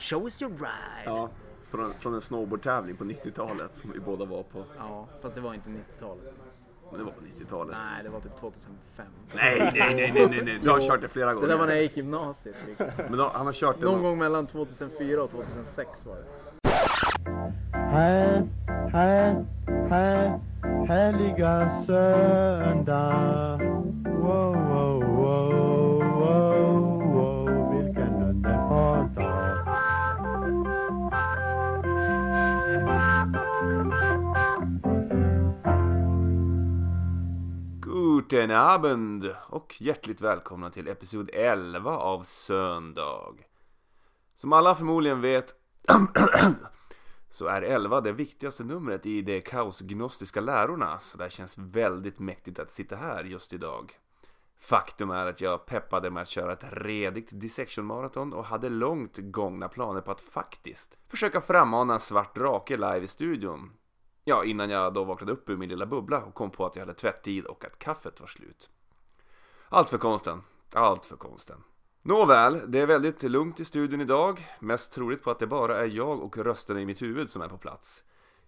Show us your ride. Ja, från, från en snowboardtävling på 90-talet som vi båda var på. Ja, fast det var inte 90-talet. Men det var på 90-talet. Nej, det var typ 2005. Nej, nej, nej, nej, nej, nej. Du har kört det flera Det gånger. där var när jag gick gymnasiet. Men då, han har kört det Någon nå- gång mellan 2004 och 2006 var det. Här, här, här, härliga söndag. Wow, Guten Abend och hjärtligt välkomna till episod 11 av Söndag. Som alla förmodligen vet så är 11 det viktigaste numret i de kaosgnostiska lärorna så det känns väldigt mäktigt att sitta här just idag. Faktum är att jag peppade med att köra ett redigt dissection maraton och hade långt gångna planer på att faktiskt försöka frammana en svart drake live i studion. Ja, innan jag då vaknade upp ur min lilla bubbla och kom på att jag hade tvättid och att kaffet var slut. Allt för konsten. Allt för konsten. Nåväl, det är väldigt lugnt i studion idag. Mest troligt på att det bara är jag och rösterna i mitt huvud som är på plats.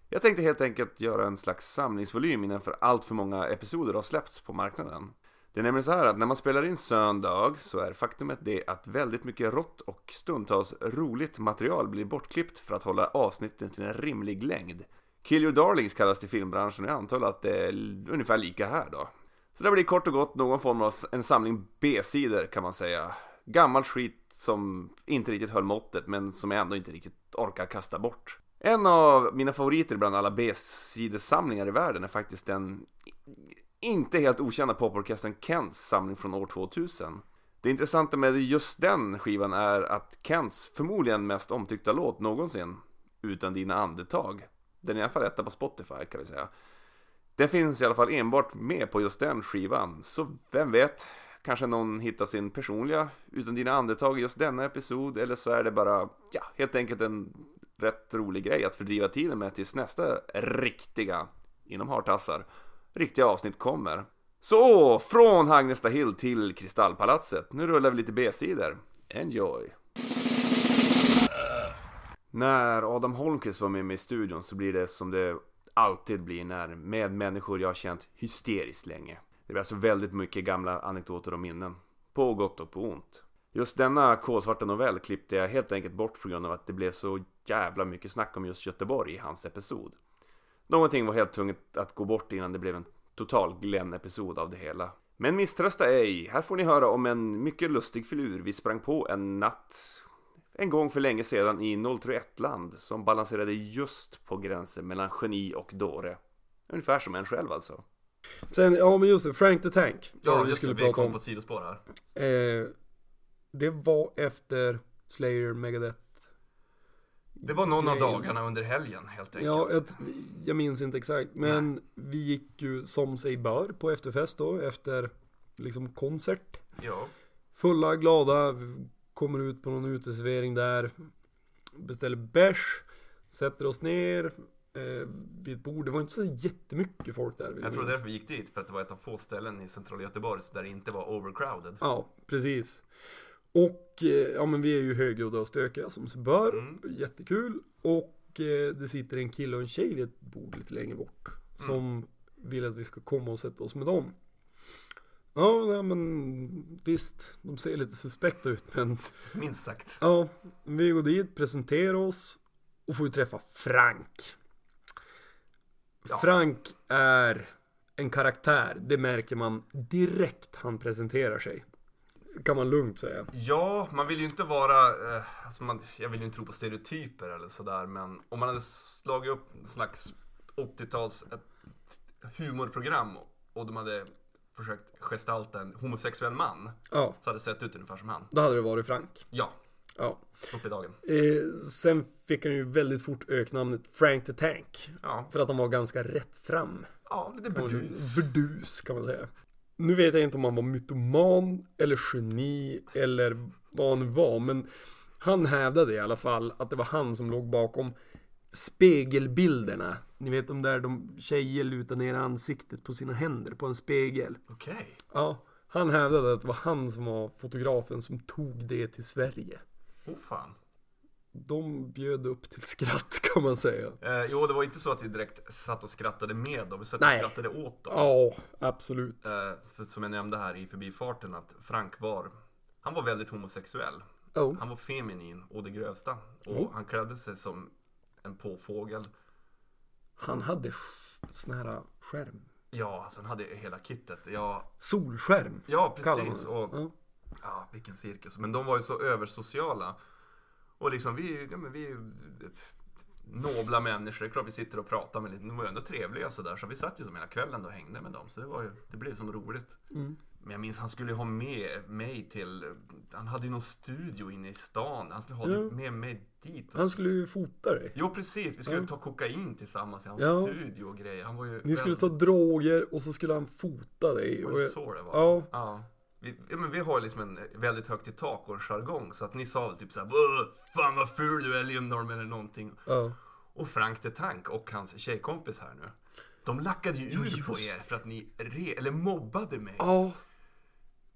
Jag tänkte helt enkelt göra en slags samlingsvolym innan för allt för många episoder har släppts på marknaden. Det är nämligen så här att när man spelar in söndag så är faktumet det att väldigt mycket rått och stundtals roligt material blir bortklippt för att hålla avsnitten till en rimlig längd. Kill Your Darlings kallas det i filmbranschen och jag antar att det är ungefär lika här då. Så det blir kort och gott någon form av en samling B-sidor kan man säga. Gammal skit som inte riktigt höll måttet men som jag ändå inte riktigt orkar kasta bort. En av mina favoriter bland alla B-sidesamlingar i världen är faktiskt den inte helt okända poporkestern Kents samling från år 2000. Det intressanta med just den skivan är att Kents förmodligen mest omtyckta låt någonsin, Utan dina andetag, den är i alla fall etta på Spotify kan vi säga. Den finns i alla fall enbart med på just den skivan, så vem vet? Kanske någon hittar sin personliga Utan dina andetag i just denna episod, eller så är det bara, ja, helt enkelt en rätt rolig grej att fördriva tiden med tills nästa riktiga, inom hartassar, riktiga avsnitt kommer. Så, från Hagnesta Hill till Kristallpalatset. Nu rullar vi lite B-sidor. Enjoy! När Adam Holmqvist var med mig i studion så blir det som det alltid blir när med människor jag har känt hysteriskt länge. Det blir alltså väldigt mycket gamla anekdoter och minnen. På gott och på ont. Just denna kolsvarta novell klippte jag helt enkelt bort på grund av att det blev så jävla mycket snack om just Göteborg i hans episod. Någonting var helt tvunget att gå bort innan det blev en total Glenn-episod av det hela. Men misströsta ej, här får ni höra om en mycket lustig filur vi sprang på en natt en gång för länge sedan i 031-land som balanserade just på gränsen mellan geni och dåre. Ungefär som en själv alltså. Sen, ja men just det, Frank the Tank. Ja, just det. Vi prata kom om. på ett sidospår här. Eh, det var efter Slayer, Megadeth. Det var någon av Grejen. dagarna under helgen helt enkelt. Ja, jag, jag minns inte exakt. Men vi gick ju som sig bör på efterfest då, efter liksom konsert. ja. Fulla, glada, kommer ut på någon uteservering där. Beställer bärs, sätter oss ner eh, vid ett bord. Det var inte så jättemycket folk där. Jag tror minnas. därför vi gick dit, för att det var ett av få ställen i centrala Göteborg där det inte var overcrowded. Ja, precis. Och eh, ja men vi är ju högljudda och stökiga som sig bör. Mm. Jättekul. Och eh, det sitter en kille och en tjej vid ett bord lite längre bort. Som vill att vi ska komma och sätta oss med dem. Ja, nej, men visst. De ser lite suspekta ut men Minst sagt. ja, vi går dit, presenterar oss och får ju träffa Frank. Ja. Frank är en karaktär. Det märker man direkt han presenterar sig. Kan man lugnt säga. Ja, man vill ju inte vara, eh, alltså man, jag vill ju inte tro på stereotyper eller sådär, men om man hade slagit upp en slags 80-tals ett humorprogram och de hade försökt gestalta en homosexuell man, Ja, så hade det sett ut ungefär som han. då hade det varit Frank. Ja, Ja. upp i dagen. Eh, sen fick han ju väldigt fort öknamnet Frank the Tank. Ja, För att han var ganska rätt fram. ja lite burdus. Burdus kan man säga. Nu vet jag inte om han var mytoman eller geni eller vad han nu var. Men han hävdade i alla fall att det var han som låg bakom spegelbilderna. Ni vet de där de tjejer lutar ner ansiktet på sina händer på en spegel. Okej. Ja, han hävdade att det var han som var fotografen som tog det till Sverige. Oh fan. de bjöd upp till skratt kan man säga. Eh, jo, det var inte så att vi direkt satt och skrattade med dem, vi satt Nej. och skrattade åt dem. Ja, absolut. Eh, för som jag nämnde här i förbifarten att Frank var, han var väldigt homosexuell. Oh. Han var feminin och det grövsta. Och Oh. han klädde sig som en påfågel. Han hade sån här skärm. Ja, alltså han hade hela kittet. Ja, Solskärm. ja precis. Och, Ja. ja, vilken cirkus. Men de var ju så översociala. Och liksom vi, ja, men vi nobla människor. Det är klart vi sitter och pratar med lite. De var ju ändå trevliga sådär. Så vi satt ju som hela kvällen och hängde med dem. Så det var ju, det blev som roligt. Mm. Men jag minns han skulle ha med mig till, han hade ju någon studio inne i stan. Han skulle ha Ja. med mig dit. Han skulle ju fota dig. Jo precis, vi skulle Ja. ta kokain tillsammans i hans Ja. studio och grejer. Han var ju Ni skulle ta droger och så skulle han fota dig. Var det så det var? Ja. ja. Vi, men vi har liksom en väldigt högt i tak och en jargong. Så att ni sa väl typ såhär "Åh, Fan vad ful du är Lindholm eller någonting. ja. Och Frank the Tank och hans tjejkompis här nu. De lackade ju ur på er för att ni re- eller mobbade mig. Ja,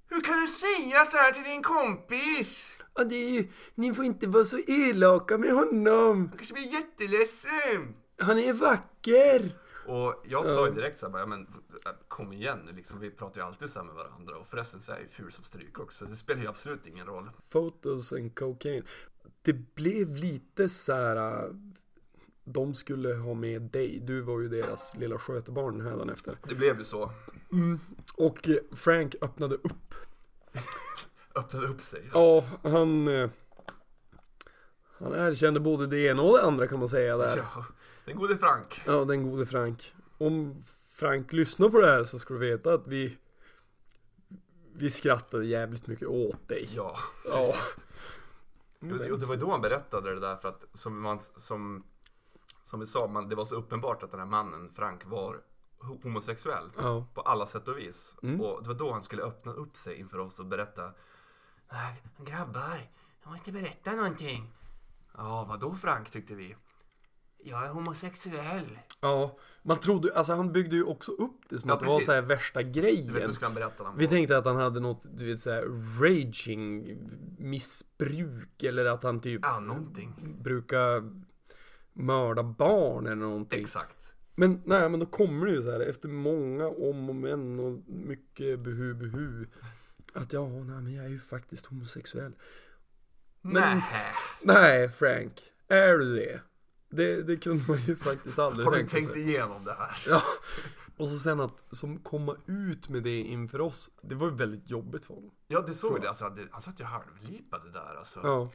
Hur kan du säga så här till din kompis? Ja, det är ju, ni får inte vara så elaka med honom. Han kanske blir jätteledsen. Han är vacker. Och jag sa ju direkt såhär, ja, men äh, kom igen nu liksom, vi pratar ju alltid så här med varandra och förresten så är jag ju ful som stryk också, det spelar ju absolut ingen roll. Photos and cocaine. Det blev lite så här. De skulle ha med dig. Du var ju deras lilla skötebarn hädanefter. Det blev ju så, Och eh, Frank öppnade upp. öppnade upp sig. Ja, han... eh, Han erkände både det ena och det andra kan man säga där. Ja, den gode Frank. Ja, den gode Frank. Om Frank lyssnar på det här så ska du veta att vi Vi skrattade jävligt mycket åt dig. Ja, Ja. precis. Jo, det var ju då han berättade det där för att som, man, som, som vi sa, man, det var så uppenbart att den här mannen, Frank, var ho- homosexuell. Ja. På alla sätt och vis. Mm. Och det var då han skulle öppna upp sig inför oss och berätta. "Nej, Grabbar, jag måste berätta någonting. Ja, vad då Frank tyckte vi. Jag är homosexuell. Ja, man trodde, alltså han byggde ju också upp det som Ja, att det var precis. så här värsta vet, grejen. nu ska han berätta den. Vi tänkte att han hade något, du vet såhär, raging missbruk eller att han typ Ja, någonting. brukar mörda barn eller någonting. Exakt. Men nej, men då kommer det ju så här efter många om och men och mycket buhu buhu. Att ja, nej men jag är ju faktiskt homosexuell. Men- Nej. Nej Frank, är du det? Det, det kunde man ju faktiskt aldrig Har du tänka tänkt sig. igenom det här? Ja. Och så sen att som komma ut med det inför oss, det var ju väldigt jobbigt för honom. Ja, det såg det. Alltså, det, han satt ju halvlipade där alltså. Ja.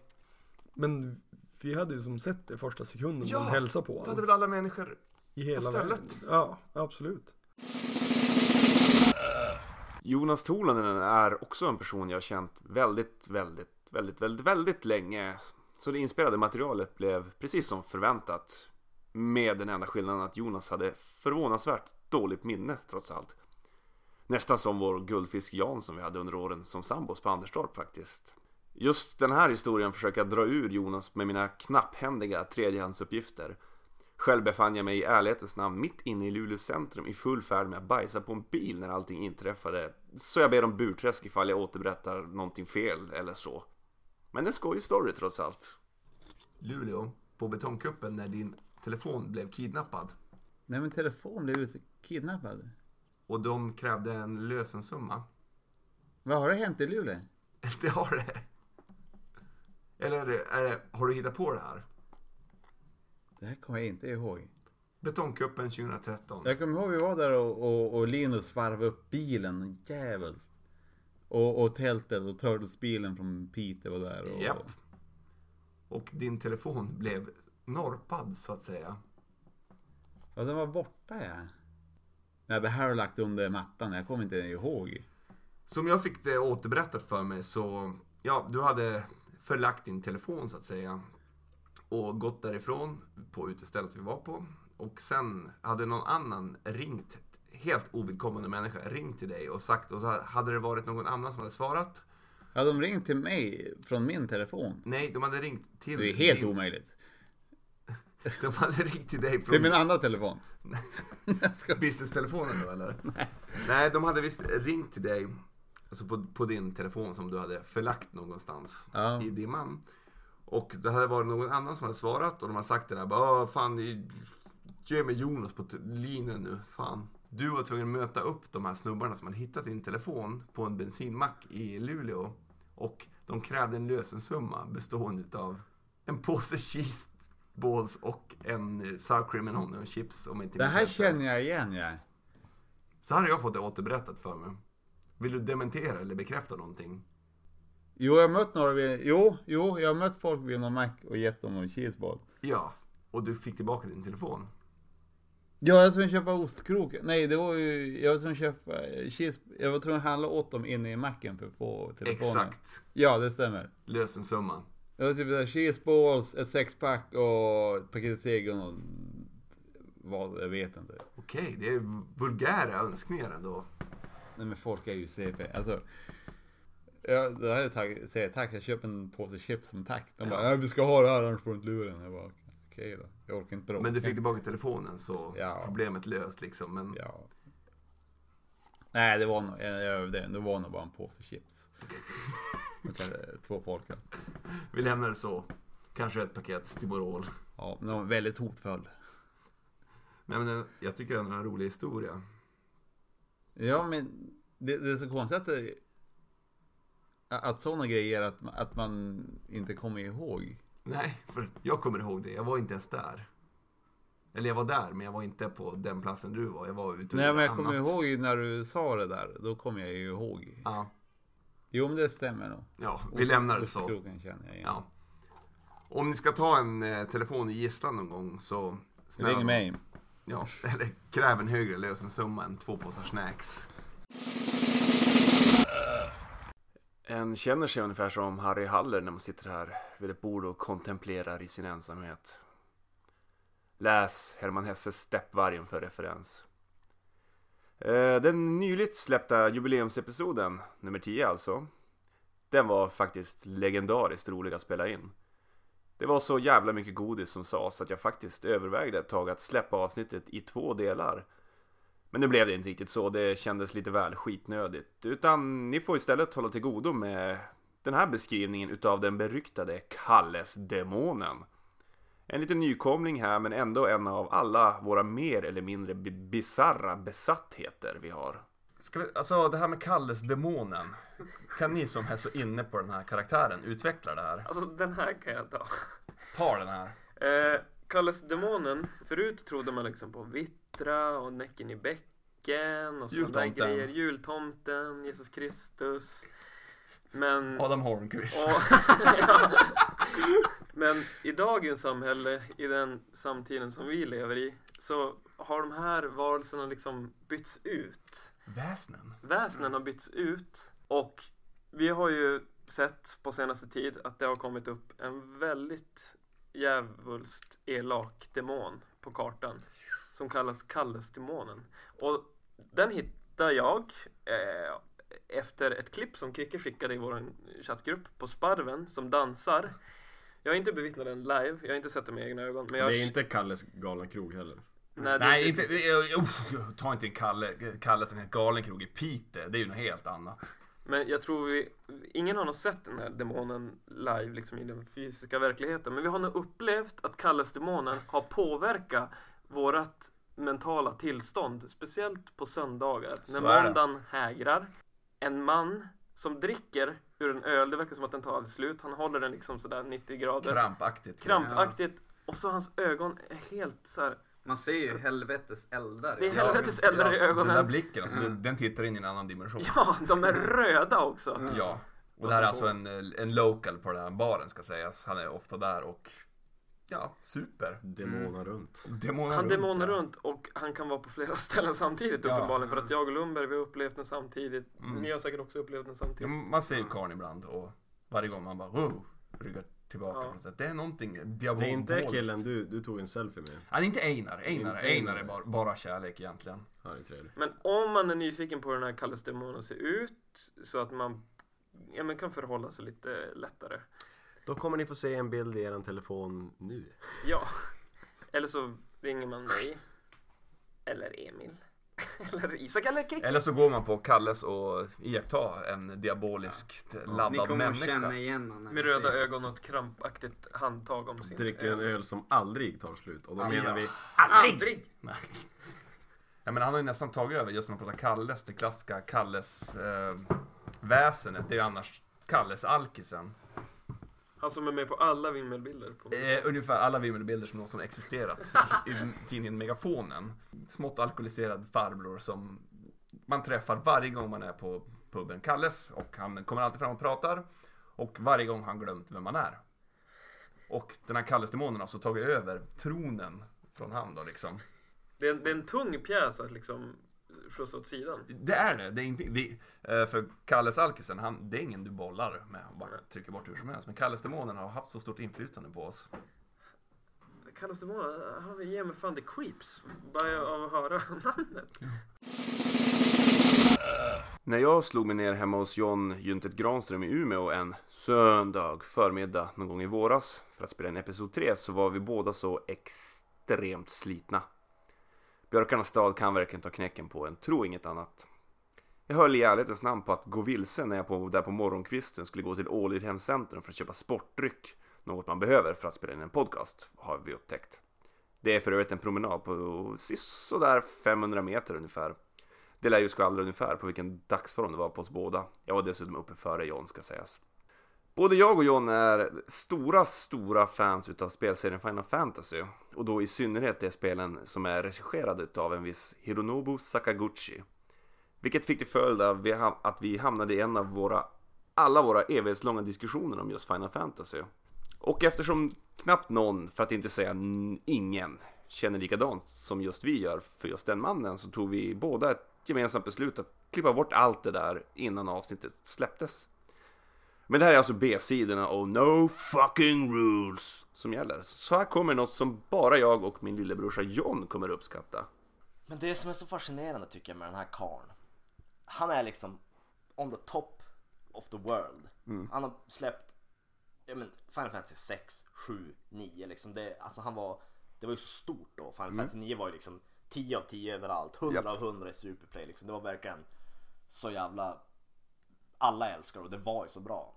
Men vi hade ju som sett det första sekunden Ja, man hälsade på Det hade honom. väl alla människor I hela stället. världen. Ja, absolut. Jonas Tolanen är också en person jag har känt väldigt, väldigt, väldigt, väldigt, väldigt länge. Så det inspelade materialet blev precis som förväntat. Med den enda skillnaden att Jonas hade förvånansvärt dåligt minne trots allt. Nästan som vår guldfisk Jan som vi hade under åren som sambos på Anderstorp faktiskt. Just den här historien försöker jag dra ur Jonas med mina knapphändiga tredjehandsuppgifter. Själv befann jag mig i ärlighetens namn mitt inne i Luleå centrum i full färd med att bajsa på en bil när allting inträffade. Så jag ber om burträsk ifall jag återberättar någonting fel eller så. Men en skojig story trots allt. Luleå på betongkuppen när din telefon blev kidnappad. Nej men telefon blev kidnappad. Och de krävde en lösensumma. Vad har det hänt i Luleå? Det har det. Eller är det, har du hittat på det här? Det här kommer jag inte ihåg. Betongkuppen 2013. Jag kommer ihåg vi var där och, och, och Linus varvade upp bilen jävligt. Och, och tältet och Turtles-bilen från Piteå var där. Och, Japp. Och din telefon blev norpad så att säga. Ja, den var borta ja. Nej, det här har lagt under mattan. Jag kommer inte ihåg. Som jag fick det återberättat för mig så, ja, du hade förlagt din telefon så att säga. Och gått därifrån på utestället vi var på. Och sen hade någon annan ringt, helt ovidkommande människa, ringt till dig och sagt, och så hade det varit någon annan som hade svarat. Ja, de ringde till mig från min telefon. Nej, de hade ringt till Det är helt din, omöjligt. De hade ringt till dig Det är från min andra telefon. Business-telefonen då eller? Nej, de hade visst ringt till dig. Alltså på, på din telefon som du hade förlagt någonstans Ja. i dimman. Och det hade varit någon annan som hade svarat och de har sagt det där bara "Åh, fan ge mig Jonas på linjen nu, fan. Du var tvungen att möta upp de här snubbarna som hade hittat din telefon på en bensinmack i Luleå. Och de krävde en lösensumma bestående av en påse cheese balls och en eh, sour cream and onion chips om inte Det här känner jag igen ja. Så hade jag fått det återberättat för mig. Vill du dementera eller bekräfta någonting? Jo, jag har mött några vid, jo, jo, jag har mött folk vid någon mack och gett dem någon cheeseball. Ja, och du fick tillbaka din telefon. Ja, jag var tvungen att köpa ostkrok. Nej, det var ju, jag var tvungen att köpa eh, cheese, jag var tvungen att handla åt dem inne i macken för att få telefonen. Exakt. Ja, det stämmer. Lösensumman. Det var typ där cheeseballs, ett sexpack och ett paket Segon och vad, jag vet inte. Okej, det är vulgära önskningar ändå. Nej men folk är ju CP. Alltså. Ja, det här är tack, säger jag tack, jag köper en påse chips som tack. De bara, ja vi ska ha det här annars får du inte lura den. Jag bara, okej då. Jag orkar inte bråka. Men du fick tillbaka telefonen så Ja. problemet löst liksom. Men Ja. Nej, det var nog, jag överdrev. Det var nog bara en påse chips. Två folköl. vi lämnar det så. Kanske ett paket Stimorol. Ja, men de var väldigt hotfull. Nej men jag tycker den är en rolig historia. Ja, men det, det är så konstigt att det, att sådana grejer att, att man inte kommer ihåg. Nej, för jag kommer ihåg det. Jag var inte ens där. Eller jag var där, men jag var inte på den platsen du var. Jag var ute Nej, men jag kommer annat. ihåg när du sa det där. Då kommer jag ju ihåg. Ja, Jo, men det stämmer nog. ja vi lämnar det så. Ostkroken känner jag igen. Ja. Om ni ska ta en eh, telefon i gisslan någon gång så... Ring mig. Ja, eller kräv en högre lösensumma än två påsar snacks. En känner sig ungefär som Harry Haller när man sitter här vid ett bord och kontemplerar i sin ensamhet. Läs Herman Hesses Steppvargen för referens. Eh, den nyligt släppta jubileumsepisoden, nummer 10 alltså, den var faktiskt legendariskt rolig att spela in. Det var så jävla mycket godis som sades att jag faktiskt övervägde ett tag att släppa avsnittet i två delar. Men nu blev det inte riktigt så, det kändes lite väl skitnödigt. Utan ni får istället hålla till godo med den här beskrivningen utav den beryktade Kalles-demonen. En liten nykomling här men ändå en av alla våra mer eller mindre bisarra besattheter vi har. Ska vi, alltså det här med Kalles demonen. Kan ni som är så inne på den här karaktären utveckla det här? Alltså den här kan jag ta. Ta den här. Eh, Kalles Demonen, förut trodde man liksom på Vittra och Näcken i bäcken och sådana där grejer. Jultomten, Jesus Kristus. Men... Adam Holmqvist. Och, ja. Men i dagens samhälle, i den samtiden som vi lever i, så har de här varelserna liksom bytts ut. Väsnen. Väsnen har bytts ut och vi har ju sett på senaste tid att det har kommit upp en väldigt djävulskt elak demon på kartan som kallas Kalles-demonen. Och den hittade jag eh, efter ett klipp som Kricke skickade i vår chattgrupp på Sparven som dansar. Jag har inte bevittnat den live, jag har inte sett den med egna ögon. Men jag, Det är inte Kalles galna krog heller. Nej, det- Nej, inte, uh, ta inte en Kalle, Kalles galenkrog i Piteå. Det är ju något helt annat. Men jag tror vi, ingen har nog sett den här demonen live liksom i den fysiska verkligheten. Men vi har nog upplevt att Kalles demonen har påverkat vårat mentala tillstånd. Speciellt på söndagar. Så när är det. måndagen hägrar. En man som dricker ur en öl, det verkar som att den tar slut. Han håller den liksom sådär 90 grader. Krampaktigt. Krampaktigt. Och så hans ögon är helt så här. Man ser ju helvetes eldar. Det är helvetes eldar i Den där ögonen. blicken, alltså, den, den tittar in i en annan dimension. Ja, de är röda också. Ja. Och det här är alltså en, en local på den här baren ska sägas. Han är ofta där och ja, super. Demona runt. Demonar Han demonar ja. runt och han kan vara på flera ställen samtidigt Ja. uppenbarligen. För att jag och Lundberg vi har upplevt den samtidigt. Mm. Ni har säkert också upplevt den Ja, samtidigt. Man ser ju karln ibland och varje gång man bara wow, ryggar tillbaka Ja. på något sätt. Det är någonting Det diaboliskt. är inte killen du, du tog en selfie med. Ja, det är inte Einar. Einar, Inte Einar är bara, bara kärlek egentligen. Han är trevlig. Men om man är nyfiken på hur den här Kalles demonen ser ut så att man ja, men kan förhålla sig lite lättare. Då kommer ni få se en bild i er telefon nu. Ja. Eller så ringer man mig. Eller Emil. Eller Isak eller Kricke. Eller så går man på Kalles och iakttar en diaboliskt Ni laddad kommer att människa. känna igen honom. Med ni röda ser- ögon och ett krampaktigt handtag om sin Dricker en öl som aldrig tar slut. Och då menar vi Aldrig! Ja, men han har ju nästan tagit över just när man pratar Kalles, det klassiska Kalles eh, väsenet. Det är ju annars Kalles alkisen. Han som är med på alla vimmelbilder. På... Eh, ungefär alla vimmelbilder som någonsin existerat i, tidningen Megafonen. Smått alkoholiserad farbror som man träffar varje gång man är på puben Kalles och han kommer alltid fram och pratar och varje gång har han glömt vem man är. Och den här Kalles-demonen har alltså tagit över tronen från han då liksom. Det, är en, det är en tung pjäs att liksom skjutsa åt sidan. Det är det. det, är inte, det eh, för Kalles Alkisen, han, det är ingen du bollar med och bara trycker bort hur som helst. Men Kalles Demonen har haft så stort inflytande på oss. Kallas det bara? Han ger mig fan the creeps. Bara av att höra namnet. När jag slog mig ner hemma hos John Juntet Granström i Umeå en söndag förmiddag någon gång i våras för att spela in episod 3 så var vi båda så extremt slitna. Björkarnas stad kan verkligen ta knäcken på en, tro inget annat. Jag höll i ärlighetens namn på att gå vilse när jag på, där på morgonkvisten skulle gå till Ålidhem Centrum för att köpa sportdryck. Något man behöver för att spela in en podcast, har vi upptäckt. Det är för övrigt en promenad på sådär 500 meter ungefär. Det lär ju skvallra ungefär på vilken dagsform det var på oss båda. Jag var dessutom uppe före John ska sägas. Både jag och John är stora, stora fans utav spelserien Final Fantasy. Och då i synnerhet de spelen som är regisserade utav en viss Hironobu Sakaguchi. Vilket fick till följd av att vi hamnade i en av våra, alla våra evighetslånga diskussioner om just Final Fantasy. Och eftersom knappt någon, för att inte säga ingen, känner likadant som just vi gör för just den mannen så tog vi båda ett gemensamt beslut att klippa bort allt det där innan avsnittet släpptes. Men det här är alltså B-sidorna och No fucking rules som gäller. Så här kommer något som bara jag och min lillebrorsa John kommer uppskatta. Men det som är så fascinerande tycker jag med den här karln. Han är liksom on the top of the world. Han har släppt ja, men Final Fantasy 6, 7, 9 liksom. Det, alltså han var, det var ju så stort då. Final Fantasy 9 var ju liksom 10 av 10 överallt. 100 Japp. av 100 i Superplay liksom. Det var verkligen så jävla alla älskar och det var ju så bra.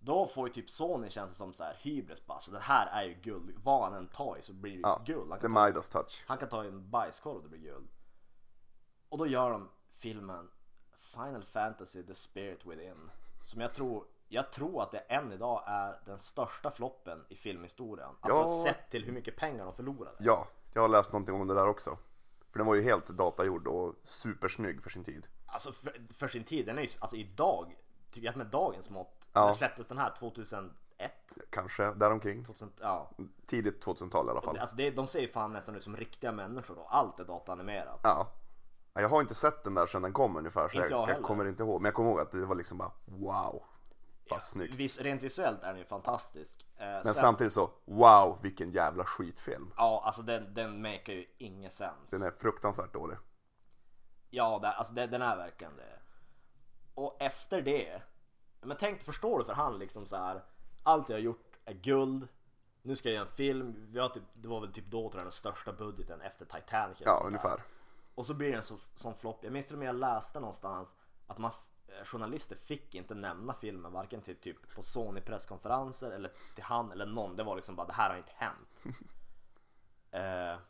Då får ju typ Sony känns det som så här hybris bara. Så det här är ju guld. Vad han än tar i så blir det Ja, guld. Han kan ta- Midas touch. han kan ta en bajskorv och det blir guld. Och då gör de filmen Final Fantasy The Spirit Within. Som jag tror, jag tror att det än idag är den största floppen i filmhistorien. Alltså Ja. sett till hur mycket pengar de förlorade. Ja, jag har läst någonting om det där också. För den var ju helt datagjord och supersnygg för sin tid. Alltså för, för sin tid, den är ju, alltså idag, tycker jag med dagens mått. Ja. När släpptes den här 2001? Kanske däromkring. 2000, ja. Tidigt 2000-tal i alla fall. Alltså det, de ser ju fan nästan ut som riktiga människor då. Allt är dataanimerat. Ja. Ja, Jag har inte sett den där sedan den kom ungefär så Inte jag jag, jag kommer inte ihåg. Men jag kommer ihåg att det var liksom bara wow. Vad snyggt. Vis, rent visuellt är den ju fantastisk. Eh, Men sen- samtidigt så wow vilken jävla skitfilm. Ja, alltså den, den makar ju ingen sens. Den är fruktansvärt dålig. Ja, det, alltså det, den är verkligen det. Och efter det, men tänk, förstår du för han liksom så här. Allt jag har gjort är guld. Nu ska jag göra en film. Vi har typ, det var väl typ då tror jag den största budgeten efter Titanic. Ja, där. ungefär. Och så blir det en så, sån flopp. Jag minns till och med jag läste någonstans att man eh, journalister fick inte nämna filmen varken till typ på Sony presskonferenser eller till han eller någon. Det var liksom bara det här har inte hänt. eh,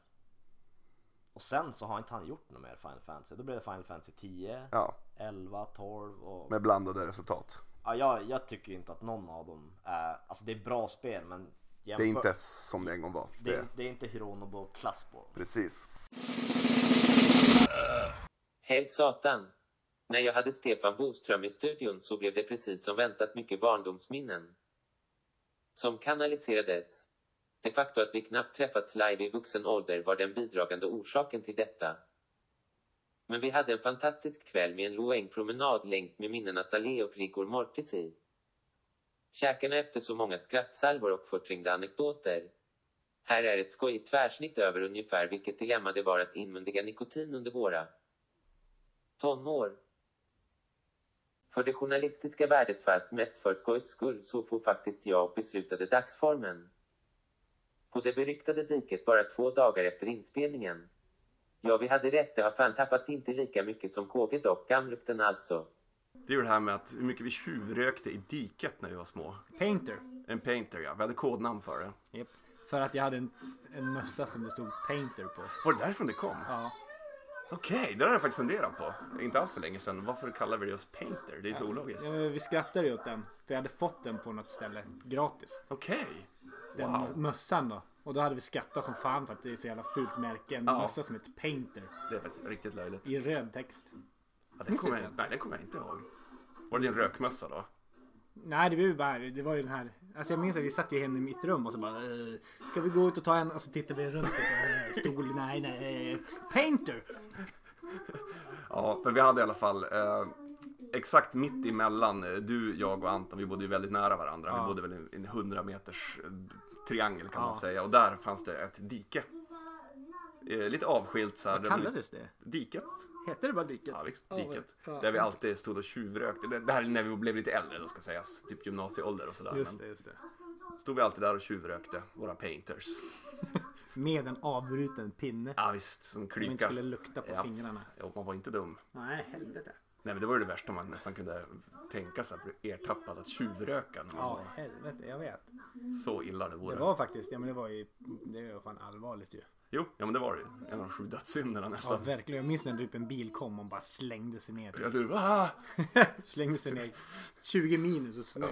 och sen så har inte han gjort något mer Final Fantasy. Då blev det Final Fantasy 10, Ja, 11, 12 och... med blandade resultat. Ja, jag, jag tycker inte att någon av dem är... Alltså det är bra spel men... Det är jämför- inte som det en gång var. Det, Det, är, det är inte Hironobu klassspår. precis. Hej satan! När jag hade Stefan Boström i studion så blev det precis som väntat mycket barndomsminnen. Som kanaliserades. Det faktum att vi knappt träffats live i vuxen ålder var den bidragande orsaken till detta. Men vi hade en fantastisk kväll med en loäng promenad längs med minnenas allé och rigor mortis i. Käkarna efter så många skrattsalvor och förträngda anekdoter. Här är ett skojigt tvärsnitt över ungefär vilket dilemma det var att inmundiga nikotin under våra tonår. För det journalistiska värdet fast mest för skojs skull så får faktiskt jag och beslutade dagsformen. På det beryktade diket bara två dagar efter inspelningen. Ja, vi hade rätt. Det har fan tappat inte lika mycket som kåkedockan lukten alltså. Det är ju det här med att hur mycket vi tjuvrökte i diket när vi var små. Painter. En painter ja, vi hade kodnamn för det. Japp. För att jag hade en, en mössa som det stod Painter på. Var det därifrån det kom? Ja. Okej, det har jag faktiskt funderat på. Inte allt för länge sedan. Varför kallar vi det just painter? Det är så ologiskt. Ja, Vi skrattade ju åt den. För jag hade fått den på något ställe gratis. Okej. Den Wow. mössan då. Och då hade vi skrattat som fan för att det är så jävla fult märke. En Ja. mössa som heter Painter. Det är faktiskt riktigt löjligt. I röd text. Ja, den kommer jag, nej, den kommer jag inte ihåg. Var det din rökmössa då? Nej det blev ju bara, det var ju den här. Alltså jag minns att vi satt ju hemma i mitt rum och så bara eh, Ska vi gå ut och ta en? Och så tittade vi runt och eh, stol, nej nej. eh, Painter! Ja, för vi hade i alla fall eh, exakt mitt emellan eh, du, jag och Anton. Vi bodde ju väldigt nära varandra. Ja. Vi bodde väl i en 100 meters eh, triangel kan Ja. man säga. Och där fanns det ett dike. Eh, lite avskilt så här. Vad kallades det? Diket. Hette det bara diket? Ja, visst, diket. ja. Där vi alltid stod och tjuvrökte. Det, här är när vi blev lite äldre då ska sägas. Typ gymnasieålder och sådär. Just det, just det. Stod vi alltid där och tjuvrökte. Våra painters. Med en avbruten pinne. Ja visst, som Som klyka. inte skulle lukta på Ja. fingrarna. Ja, man var inte dum. Nej, helvete. Nej men det var ju det värsta man nästan kunde tänka sig att bli ertappad att tjuvröka. När man Ja, var helvete, jag vet. så illa det vore. Det var faktiskt, ja men det var ju, det var fan allvarligt ju. Jo, ja men det var det ju. En av de sju dödssynderna Ja, nästan. verkligen. Jag minns när typ en bil kom och bara slängde sig ner. Ja, du, ah! slängde sig ner 20 minus och snö.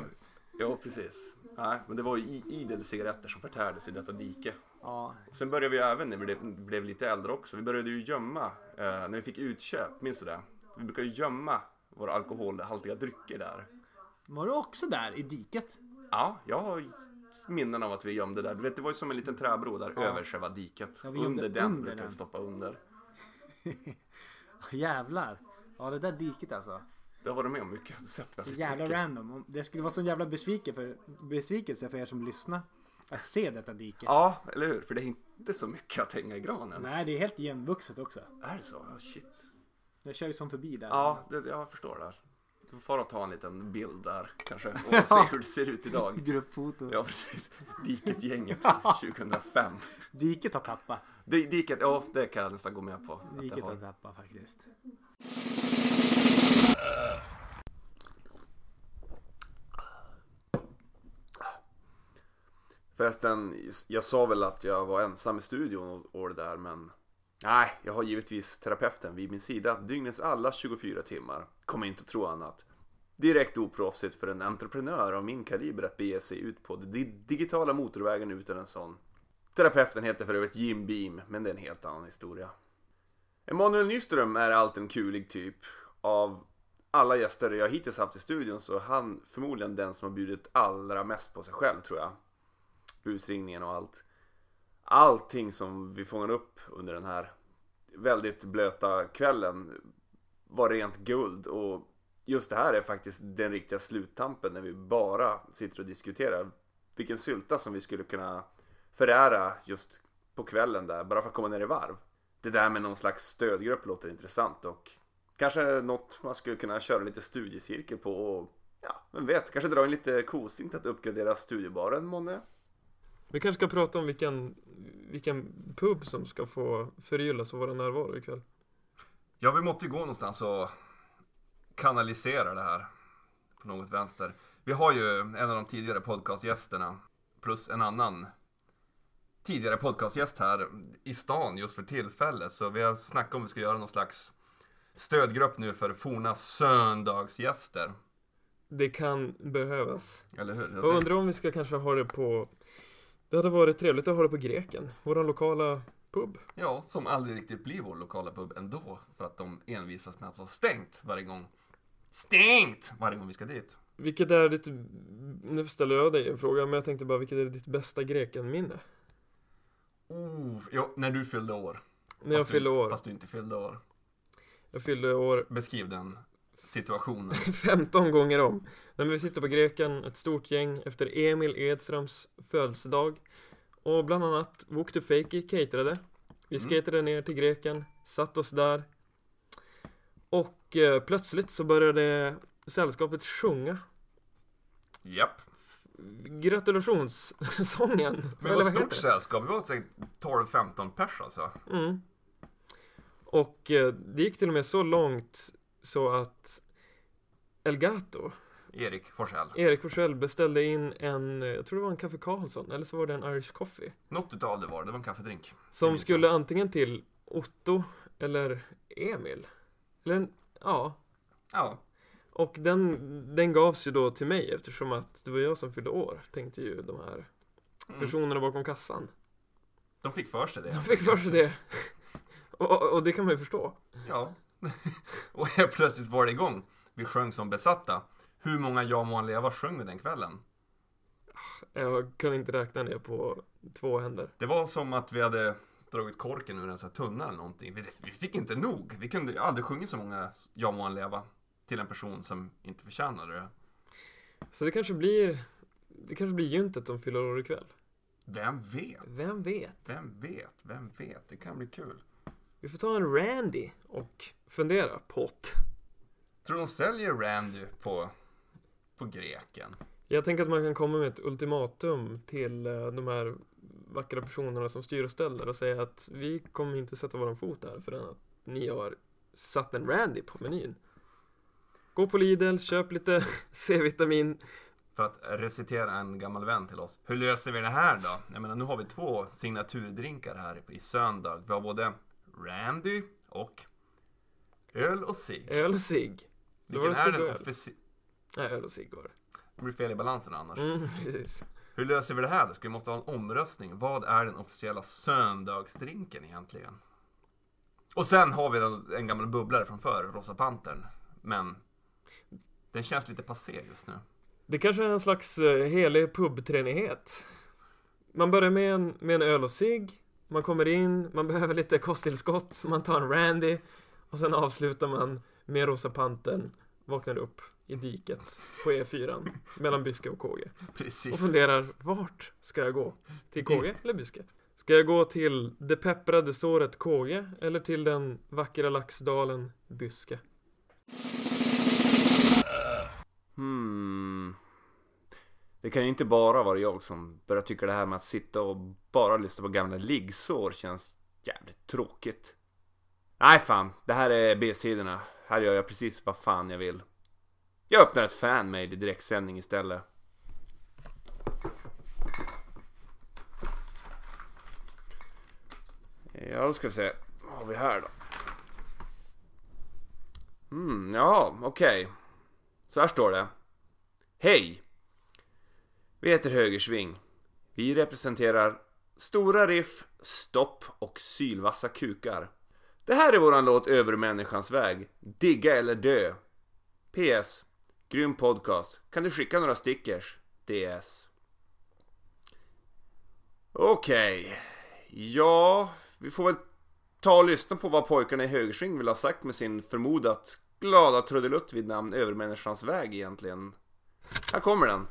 Ja, precis. Nej, men det var ju idel cigaretter som förtärdes i detta dike. Ja, Sen började vi även när vi blev, blev lite äldre också. Vi började ju gömma, eh, när vi fick utköp, minns du det? Vi brukade ju gömma våra alkoholhaltiga drycker där. var du också där i diket? Ja, jag har minnen av att vi gömde där. Du vet, det var ju som en liten träbro där Ja. över själva diket. Ja, under den under brukade vi stoppa under. Jävlar. Ja, det där diket alltså. Det har varit med om mycket. Sett väldigt Jävla mycket. random. Om- Det skulle vara sån jävla besvikelse för, besvikelse för er som lyssnar. Att se detta dike. Ja, eller hur? För det är inte så mycket att hänga i granen. Nej, det är helt igenvuxet också. Är det så? Ja, shit. Jag kör ju som förbi där. Ja, det, jag förstår det. Du får fara och ta en liten bild där kanske och Ja. se hur det ser ut idag. Gruppfoto. Ja, precis. Diket-gänget 2005. Diket har tappat. Di- Diket, ja det kan jag nästan gå med på. Diket har. har tappat faktiskt. Förresten, jag sa väl att jag var ensam i studion och, och det där men Nej, jag har givetvis terapeuten vid min sida dygnets alla 24 timmar. Kommer inte att tro annat. Direkt oproffsigt för en entreprenör av min kaliber att bege sig ut på de digitala motorvägen utan en sån. Terapeuten heter för övrigt Jim Beam, men det är en helt annan historia. Emanuel Nyström är allt en kulig typ. Av alla gäster jag hittills haft i studion så är han förmodligen den som har bjudit allra mest på sig själv tror jag. Busringningen och allt. Allting som vi fångade upp under den här väldigt blöta kvällen var rent guld och just det här är faktiskt den riktiga sluttampen när vi bara sitter och diskuterar vilken sylta som vi skulle kunna förära just på kvällen där bara för att komma ner i varv. Det där med någon slags stödgrupp låter intressant och kanske något man skulle kunna köra lite studiecirkel på och ja, vem vet, kanske dra in lite kosing till att uppgradera studiebaren månne. Vi kanske ska prata om vilken, vilken pub som ska få förgyllas av våra närvaro ikväll. Ja, vi måste ju gå någonstans och kanalisera det här på något vänster. Vi har ju en av de tidigare podcastgästerna plus en annan tidigare podcastgäst här i stan just för tillfället. Så vi har snackat om vi ska göra någon slags stödgrupp nu för forna söndagsgäster. Det kan behövas. Eller hur? Jag Jag undrar om vi ska kanske ha det på Det hade varit trevligt att ha det på Greken, våran lokala pub. Ja, som aldrig riktigt blir vår lokala pub ändå. För att de envisas med att ha stängt varje gång. Stängt! Varje gång vi ska dit. Vilket är ditt, nu ställer jag dig en fråga, men jag tänkte bara, vilket är ditt bästa Greken-minne? Oh, ja, när du fyllde år. När jag fyllde år. Fast du inte fyllde år. Jag fyllde år Beskriv den situationen. 15 gånger om. När vi sitter på Greken, ett stort gäng, efter Emil Edströms födelsedag. Och bland annat Walk to Fakey caterade. Vi Mm. skatade ner till Greken, satt oss där. Och eh, plötsligt så började sällskapet sjunga Japp. gratulationssången. Men det var ett stort sällskap. Vi var säkert 12-15 pers alltså. Mm. Och eh, det gick till och med så långt så att Elgato, Erik Forsell. Erik Forsell beställde in en, jag tror det var en Kaffe Karlsson, eller så var det en Irish Coffee. Något utav det var det, var en kaffedrink. Som skulle antingen till Otto eller Emil. Eller en, ja. Ja. Och den, den gavs ju då till mig eftersom att det var jag som fyllde år, tänkte ju de här Mm. personerna bakom kassan. De fick för sig det. De fick för sig det. Och, och det kan man ju förstå. Ja. och helt plötsligt var det igång. Vi sjöng som besatta. Hur många Jag må han leva sjöng vi den kvällen? Jag kan inte räkna ner på två händer. Det var som att vi hade dragit korken ur en sån här tunna eller någonting. Vi, vi fick inte nog. Vi kunde aldrig sjunga så många Jag må han leva till en person som inte förtjänade det. Så det kanske blir, det kanske blir gyntet som fyller år ikväll. Vem vet? Vem vet? Vem vet? Vem vet? Det kan bli kul. Vi får ta en Randy och fundera på det. Tror de säljer Randy på, på greken? Jag tänker att man kan komma med ett ultimatum till eh, de här vackra personerna som styr och ställer och säga att vi kommer inte sätta våran fot här förrän att ni har satt en Randy på menyn. Gå på Lidl, köp lite C-vitamin. För att recitera en gammal vän till oss. Hur löser vi det här då? Jag menar, nu har vi två signaturdrinkar här i söndag. Vi har både Randy och öl och cigg. Öl och cigg. Vilken är den öl. offici- Nej, öl och cigg var det. Det blir fel i balansen annars. Mm, precis. Hur löser vi det här? Ska vi måste ha en omröstning? Vad är den officiella söndagsdrinken egentligen? Och sen har vi en gammal bubblare från förr, Rosa Pantern. Men den känns lite passé just nu. Det kanske är en slags eh, helig pubtreenighet. Man börjar med en, med en öl och cigg. Man kommer in, man behöver lite kosttillskott, man tar en Randy. Och sen avslutar man med Rosa Pantern, vaknar upp i diket på E4 mellan Byske och Kåge. Precis. Och funderar, vart ska jag gå? Till Kåge eller Byske? Ska jag gå till det pepprade såret Kåge eller till den vackra laxdalen Byske? Hmm. Det kan ju inte bara vara jag som börjar tycka det här med att sitta och bara lyssna på gamla liggsår känns jävligt tråkigt. Nej fan, det här är B-sidorna. Här gör jag precis vad fan jag vill. Jag öppnar ett fanmade i direktsändning istället. Ja, då ska vi se. Vad har vi här då? Mm, ja, okej. Så här står det. Hej! Vi heter Högersving. Vi representerar stora riff, stopp och sylvassa kukar. Det här är våran låt Övermänniskans väg. Digga eller dö. PS. Grym podcast. Kan du skicka några stickers? DS. Okej. Ja, vi får väl ta och lyssna på vad pojkarna i Högersving vill ha sagt med sin förmodat glada trudelutt vid namn Övermänniskans väg egentligen. Här kommer den.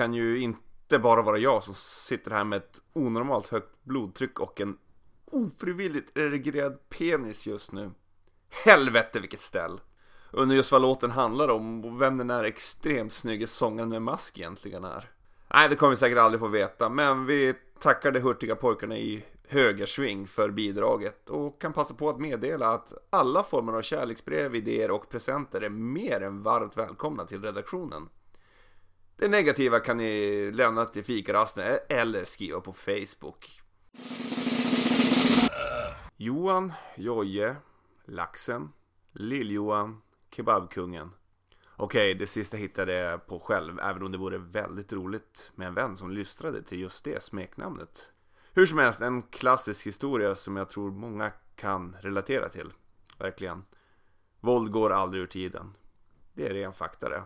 Kan ju inte bara vara jag som sitter här med ett onormalt högt blodtryck och en ofrivilligt erigerad penis just nu. Helvete vilket ställ! Undrar just vad låten handlar om och vem den där extremt snygga sångaren med mask egentligen är. Nej, det kommer vi säkert aldrig få veta, men vi tackar de hurtiga pojkarna i högersving för bidraget och kan passa på att meddela att alla former av kärleksbrev, idéer och presenter är mer än varmt välkomna till redaktionen. Det negativa kan ni lämna till fikarasten eller skriva på Facebook. Johan, Joje, Laxen, Lill-Johan, Kebabkungen. Okej, det sista hittade jag på själv, även om det vore väldigt roligt med en vän som lystrade till just det smeknamnet. Hur som helst, en klassisk historia som jag tror många kan relatera till. Verkligen. Våld går aldrig ur tiden. Det är ren fakta det.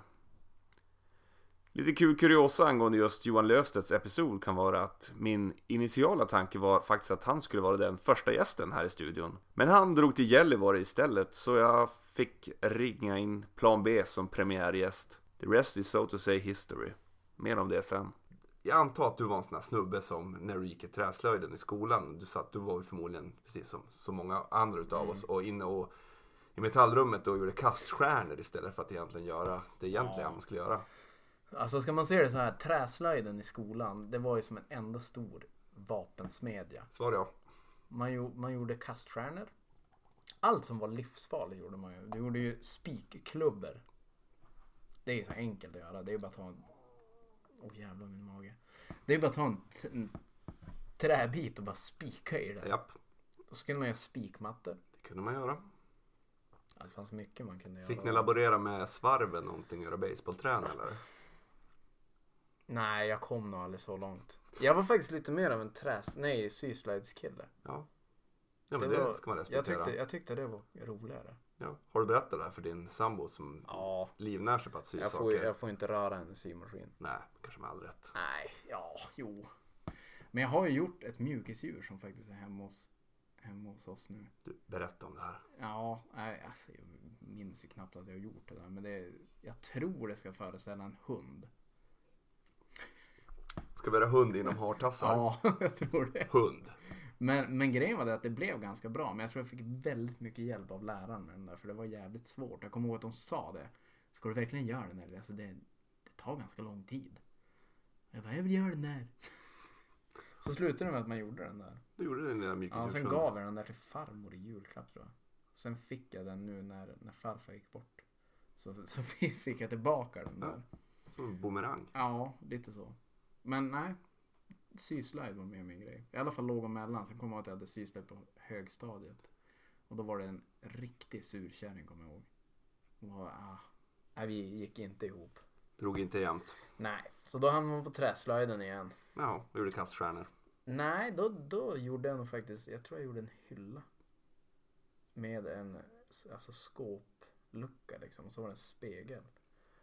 Lite kul kuriosa angående just Johan Löfstedts episod kan vara att min initiala tanke var faktiskt att han skulle vara den första gästen här i studion. Men han drog till Gällivare istället så jag fick ringa in Plan B som premiärgäst. The rest is so to say history. Mer om det sen. Jag antar att du var en sån här snubbe som när du gick i träslöjden i skolan. Du satt, du var ju förmodligen precis som så många andra utav Mm. oss och inne och i metallrummet och gjorde kaststjärnor istället för att egentligen göra det egentliga Ja. man skulle göra. Alltså ska man se det så här, träslöjden i skolan, det var ju som en enda stor vapensmedja. Svar ja. Man, jo, man gjorde kaststjärnor. Allt som var livsfarligt gjorde man ju. Du gjorde ju spikklubbor. Det är ju så enkelt att göra. Det är ju bara att ta en... Åh jävlar min mage. Det är ju bara att ta en, t- en träbit och bara spika i det. Japp, Då skulle man göra spikmattor. det kunde man göra. Det fanns mycket man kunde göra. Fick ni laborera med svarven någonting och göra basebollträn eller? Nej, jag kom nog aldrig så långt. Jag var faktiskt lite mer av en träs... Nej, syslöjdskille. Ja. Ja men det, var- ska man jag respektera. tyckte, jag tyckte det var roligare. Ja. Har du berättat det här för din sambo som Ja. livnär sig på att sy Jag saker? får, jag får inte röra en symaskin. Nej, kanske med all rätt. Nej, ja, jo. Men jag har ju gjort ett mjukisdjur som faktiskt är hemma hos, hemma hos oss nu. Du, berätta om det här. Ja, nej, alltså, jag minns ju knappt att jag har gjort det där. Men det, jag tror det ska föreställa en hund. Ska vi göra hund inom hartassar? Ja, jag tror det. Hund. Men, men grejen var det att det blev ganska bra. Men jag tror jag fick väldigt mycket hjälp av läraren med den där. För det var jävligt svårt. Jag kommer ihåg att de sa det. Ska du verkligen göra den här? Alltså det, det tar ganska lång tid. Jag bara, jag vill göra den där. Så slutade det med att man gjorde den där. Du gjorde din lilla Ja, sen gav jag den där till farmor i julklapp tror jag. Sen fick jag den nu när, när farfar gick bort. Så, så fick jag tillbaka den där. Som en boomerang. Ja, lite så. Men nej. Syslöjd var mer min grej. I alla fall låg och mellan. Sen kom jag ihåg att jag hade syslöjd på högstadiet. Och då var det en riktig surkärring kommer jag ihåg. Och, ah, nej, vi gick inte ihop. Drog inte jämnt. Nej, så då hamnade man på träslöjden igen. Ja, du gjorde kaststjärnor. Nej, då, då gjorde jag nog faktiskt, jag tror jag gjorde en hylla. Med en alltså, skåplucka liksom. Och så var det en spegel.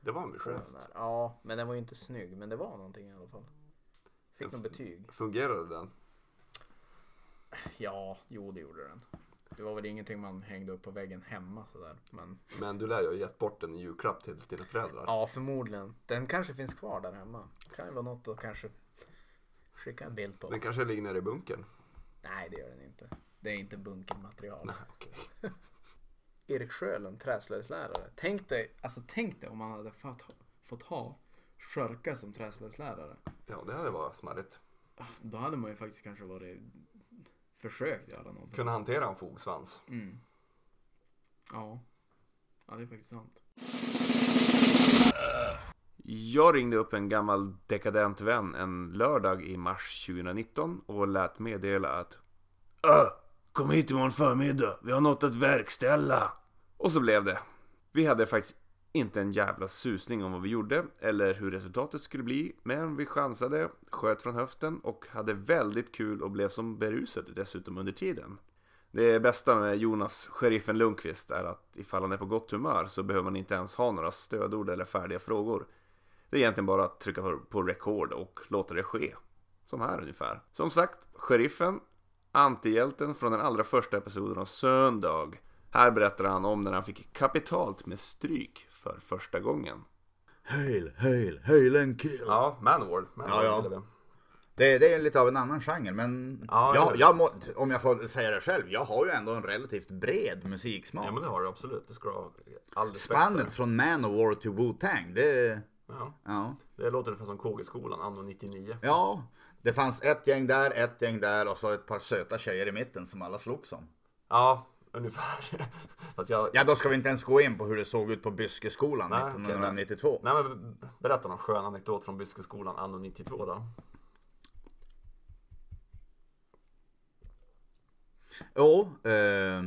Det var den ambitiöst. Ja, men den var ju inte snygg. Men det var någonting i alla fall. Fick nog betyg. Fungerade den? Ja, jo det gjorde den. Det var väl ingenting man hängde upp på väggen hemma sådär. Men Men du lär ju ha gett bort en i julklapp till dina föräldrar. ja, förmodligen. Den kanske finns kvar där hemma. Kan ju vara något att kanske skicka en bild på. Den kanske ligger nere i bunkern. Nej, det gör den inte. Det är inte bunkermaterial. Nej, okej. Erik Sjölund, träslöjdslärare. Tänk dig, alltså tänk dig om man hade fått, fått ha Skörka som träslöjdslärare. Ja, det hade varit smarrigt. Då hade man ju faktiskt kanske varit försökt göra någonting. Kunna hantera en fogsvans. Mm. Ja. Ja, det är faktiskt sant. Jag ringde upp en gammal dekadent vän en lördag i mars 2019 och lät meddela att Öh, kom hit imorgon förmiddag, vi har något att verkställa. Och så blev det. Vi hade faktiskt inte en jävla susning om vad vi gjorde eller hur resultatet skulle bli, men vi chansade, sköt från höften och hade väldigt kul och blev som berusade dessutom under tiden. Det bästa med Jonas, sheriffen Lundqvist, är att ifall han är på gott humör så behöver man inte ens ha några stödord eller färdiga frågor. Det är egentligen bara att trycka på- på record och låta det ske. Som här ungefär. Som sagt, sheriffen, antihjälten från den allra första episoden av Söndag. Här berättar han om när han fick kapitalt med stryk för första gången. Hail, hail, hail and kill. Ja, Manowar. Manowar Ja, ja. Det, det är lite av en annan genre men Ja, jag, jag må, om jag får säga det själv, jag har ju ändå en relativt bred musiksmak. Ja men det har du absolut. Det ska du ha all Spannet från Manowar till Wu-Tang, det... Ja. Ja. Det låter ungefär som KG-skolan anno 99. Ja, det fanns ett gäng där, ett gäng där och så ett par söta tjejer i mitten som alla slogs om. Ja, ungefär. Fast jag... Ja, då ska vi inte ens gå in på hur det såg ut på Byskeskolan Nej, okej, 1992. Nej men berätta någon skön anekdot från Byskeskolan anno 92 då. Jo, eh,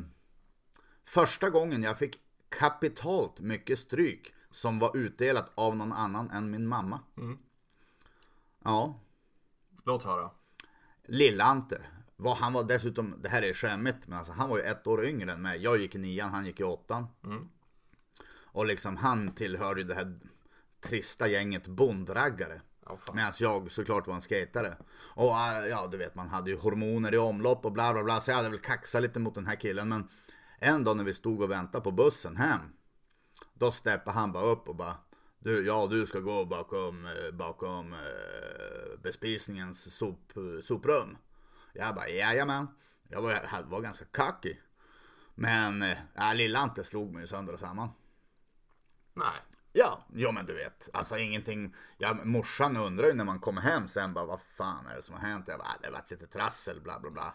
första gången jag fick kapitalt mycket stryk som var utdelat av någon annan än min mamma. Mm. Ja, Låt höra. Lilla-Ante. Var, han var dessutom, det här är skämmigt, men alltså, han var ju ett år yngre än mig. Jag gick i nian, han gick i åttan. Mm. Och liksom han tillhörde ju det här trista gänget bondraggare. Fan. Medan jag såklart var en skatare. Och äh, ja, du vet man hade ju hormoner i omlopp och bla bla bla. Så jag hade väl kaxat lite mot den här killen. Men en dag när vi stod och väntade på bussen hem. Då steppade han bara upp och bara. Du, ja du ska gå bakom, eh, bakom eh, bespisningens sop, soprum. Jag bara jajamän. Jag var, var ganska cocky. Men eh, ja, Lilla-Ante slog mig sönder och samman. Nej. Ja, ja men du vet. Alltså ingenting. Ja, morsan undrar ju när man kommer hem sen bara vad fan är det som har hänt? Jag bara, "Ah, det har varit lite trassel bla bla bla.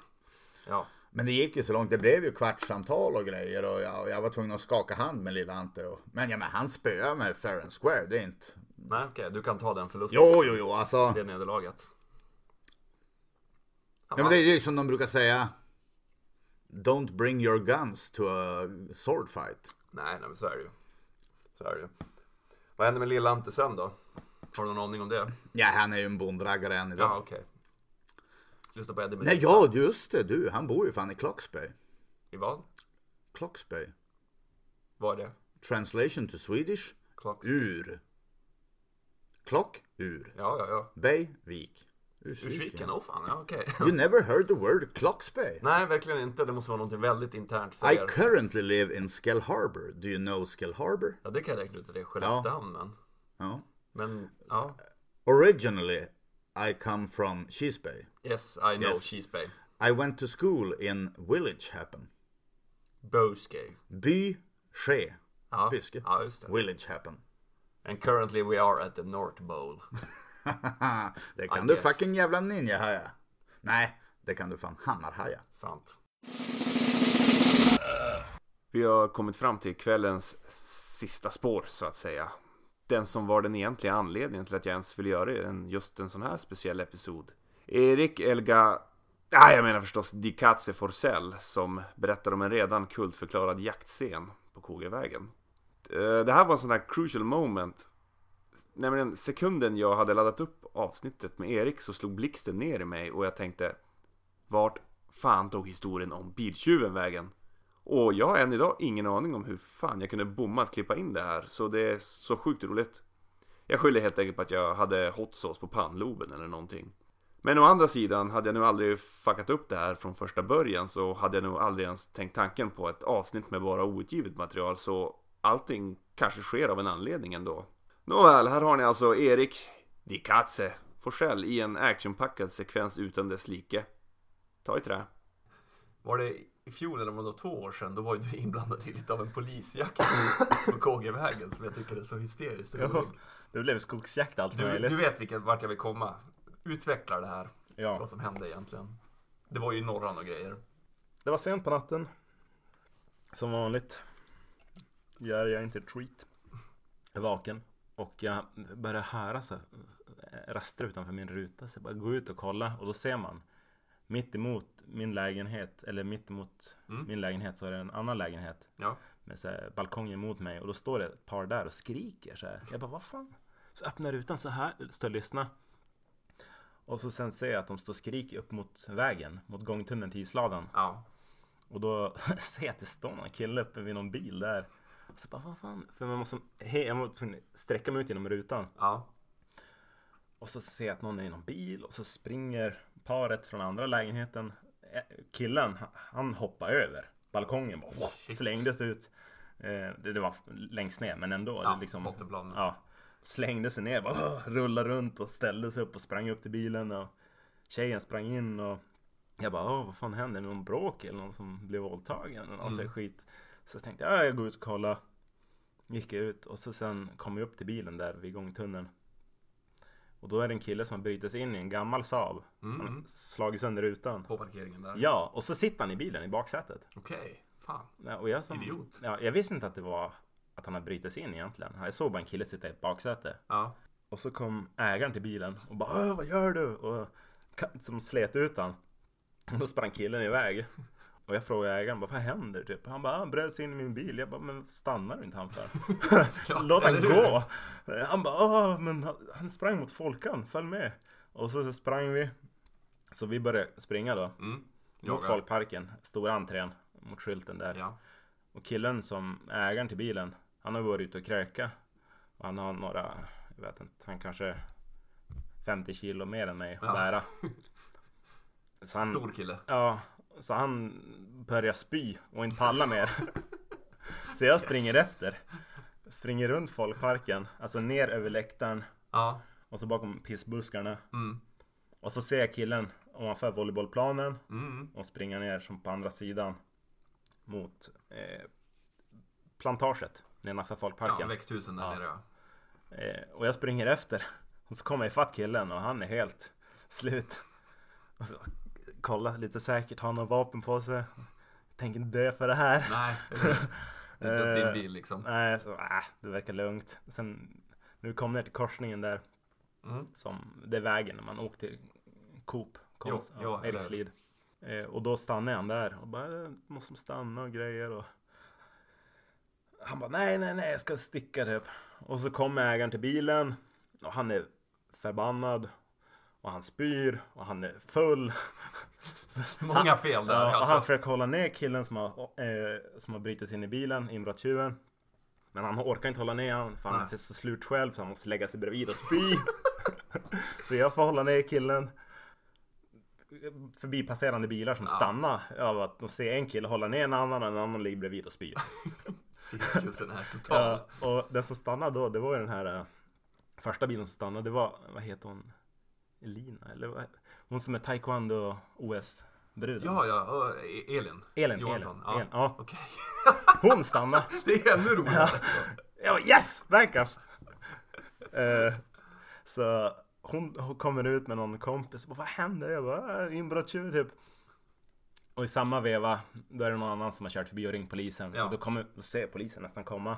Ja. Men det gick ju så långt. Det blev ju kvartssamtal och grejer och jag, och jag var tvungen att skaka hand med lilla Ante. Och, men ja men han spöade mig fair and square. Det är inte. Nej okej, du kan ta den förlusten. Jo jo jo alltså. Det nederlaget. Ja, men det är ju som de brukar säga. Don't bring your guns to a sword fight. Nej, nej men så är det ju. Så är det ju. Vad händer med lilla Ante sen då? Har du någon aning om det? Ja han är ju en bondraggare än idag. Ja okej. Lyssna på Eddie Nej ja just det du. Han bor ju fan i Klocksby. I vad? Klocksby. Vad är det? Translation to Swedish. Klock. Ur. Klock. Ur. Ja, ja, ja. Bay. Vik. Ursviken, åh fan, ja okej. You never heard the word Klocksby? Nej, verkligen inte. Det måste vara något väldigt internt för I er. currently live in Skell Harbor. Do you know Skell Harbor? Ja, det kan jag räkna ut att det är Skelleftehamn, men... Ja. Men, ja. Originally I come from Cheese Bay. Yes, I know Yes. Cheese Bay. I went to school in Village Happen. Boskay. By Ske. Ja. Byske. Ja. Village Happen. And currently we are at the North Bowl. det kan I du guess. fucking jävla ninja-haja. Nej, det kan du fan hammarhaja. Sant. Vi har kommit fram till kvällens sista spår så att säga. Den som var den egentliga anledningen till att jag ens ville göra en, just en sån här speciell episod. Erik Elga... Ah, jag menar förstås Di Katze Forsell som berättar om en redan kultförklarad jaktscen på KG-vägen. Eh, Det här var en sån här crucial moment. Nämligen sekunden jag hade laddat upp avsnittet med Erik så slog blixten ner i mig och jag tänkte Vart fan tog historien om biltjuven vägen? Och jag har än idag ingen aning om hur fan jag kunde bomma att klippa in det här så det är så sjukt roligt. Jag skyller helt enkelt på att jag hade hot sauce på pannloben eller någonting. Men å andra sidan, hade jag nu aldrig fuckat upp det här från första början så hade jag nog aldrig ens tänkt tanken på ett avsnitt med bara outgivet material så allting kanske sker av en anledning ändå. Nåväl, här har ni alltså Erik Di Katze Forsell i en actionpackad sekvens utan dess like. Ta i trä. Var det i fjol eller var det två år sedan, då var ju du inblandad i lite av en polisjakt på KG-vägen som jag tycker är så hysteriskt rolig. Ja, det blev skogsjakt allt Du, möjligt. du vet vilket, vart jag vill komma. Utveckla det här. Ja. Vad som hände egentligen. Det var ju norran och grejer. Det var sent på natten. Som vanligt. Gör jag inte ett skit. Jag är vaken. Och jag börjar höra så här, eh, utanför min ruta. Så jag bara går ut och kollar och då ser man mitt emot min lägenhet, eller mitt emot Mm. min lägenhet så är det en annan lägenhet. Ja. Med så här, balkongen emot mig och då står det ett par där och skriker så här. Jag bara vad fan? Så öppnar rutan så här, står och lyssnar. Och så sen ser jag att de står och skriker upp mot vägen, mot gångtunneln till isladan. Ja. Och då ser jag att det står någon kille uppe vid någon bil där. Så bara, vad fan? För man måste, hej, jag måste sträcka mig ut genom rutan. Ja. Och så ser jag att någon är i någon bil och så springer paret från andra lägenheten. Eh, Killen, han- hoppar över balkongen bara, slängdes ut. Eh, Det, det var längst ner men ändå. Ja, det liksom, ja. slängde sig ner, bara, rullade runt och ställde sig upp och sprang upp till bilen och tjejen sprang in och jag bara, Åh, vad fan händer? Någon bråk eller någon som blev våldtagen eller någon Mm. skit. Så jag tänkte, ja, jag går ut och kollar. Gick jag ut och så sen kom jag upp till bilen där vid gångtunneln. Och då är det en kille som har brutit sig in i en gammal Saab. Mm, Han har slagit sönder rutan. På parkeringen där. Ja, och så sitter han i bilen i baksätet. Okej, fan. Ja, och jag som, Idiot. Ja, jag visste inte att det var att han hade brutit sig in egentligen. Jag såg bara en kille sitta i ett baksäte. Ja. Och så kom ägaren till bilen och bara "Åh, vad gör du? Och som slet ut han. Och då sprang killen iväg. Och jag frågade ägaren vad händer typ? Han bara han bröt sig in i min bil. Jag bara men stannar du inte han för? Låt han gå. Han bara Åh, men han- sprang mot Folkan. Följ med. Och så sprang vi. Så vi började springa då. Mm. Mot folkparken. Stora entrén. Mot skylten där. Ja. Och killen som är ägaren till bilen. Han har varit ute och kröka. Och han har några, jag vet inte, han kanske 50 kilo mer än mig att Ja. bära. Så han, Stor kille. Ja, så han börjar spy och inte palla mer. Så jag springer efter. Springer runt folkparken, alltså ner över läktaren. Ja. Och så bakom pissbuskarna. Mm. Och så ser jag killen ovanför volleybollplanen. Mm. Och springer ner som på andra sidan. Mot eh, plantaget nedanför folkparken. Ja, växthusen där nere ja. Eh, och jag springer efter. Och så kommer jag ifatt killen och han är helt slut. Och så kolla lite säkert, har han något vapen på sig? Tänker inte dö för det här. Nej? Det är inte ens din Eh, bil, liksom. Nej, så äh, det verkar lugnt. Sen nu kom ner till korsningen där. Mm. Som, det är vägen när man åker till Coop. Konst, Jo? Älgslid. Eh, och då stannade han där och bara "Eh, måste stanna och grejer. Och... Han bara nej, nej, nej, jag ska sticka typ. Och så kommer ägaren till bilen och han är förbannad. Och han spyr och han är full. Många fel där, Ja, alltså. han försöker hålla ner killen som har, eh, som har brutit sig in i bilen, inbrottstjuven. Men han orkar inte hålla ner honom för han är så slut själv så han måste lägga sig bredvid och spy. så jag får hålla ner killen. Förbipasserande bilar som Ja. stannar av att de ser en kille hålla ner en annan och en annan ligger bredvid och spyr. Cirkusen är total. Ja, och den som stannade då, det var ju den här eh, första bilen som stannade, det var, vad heter hon? Elina, eller vad? Hon som är taekwondo OS-bruden. Ja, ja, E- Elin. Elin, Johansson. Elin, Ja. Ja. Okej. Hon stannade. Det är ännu roligare. Bara yes! Backup! Eh, så hon, hon kommer ut med någon kompis och bara, vad händer? Jag bara, "Äh, inbrottstjuv typ. Och i samma veva, då är det någon annan som har kört förbi och ringt polisen. Ja. Så då, kommer, då ser polisen nästan komma.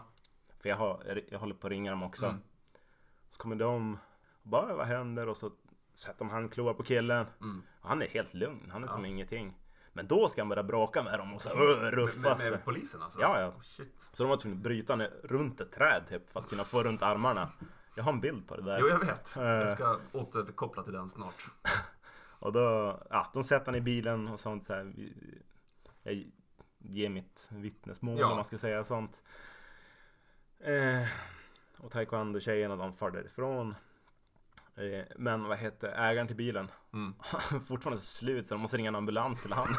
För jag, har, jag håller på att ringa dem också. Mm. Så kommer de och bara, vad händer? Och så sätter de handklovar på killen. Mm. Han är helt lugn, han är Ja. som ingenting. Men då ska han börja bråka med dem och så här, ruffa Med, med, med polisen alltså? Ja, ja. Oh, shit. Så de var tvungna att bryta ner runt ett träd typ för att kunna få runt armarna. Jag har en bild på det där. Jo, jag vet. Eh, Jag ska återkoppla till den snart. Och då, ja, de sätter han i bilen och sånt så här. Jag ger mitt vittnesmål Ja. om man ska säga sånt. Eh, och taekwondo-tjejerna de far därifrån. Eh, men vad heter ägaren till bilen? Mm. Fortfarande så slut så de måste ringa en ambulans till han.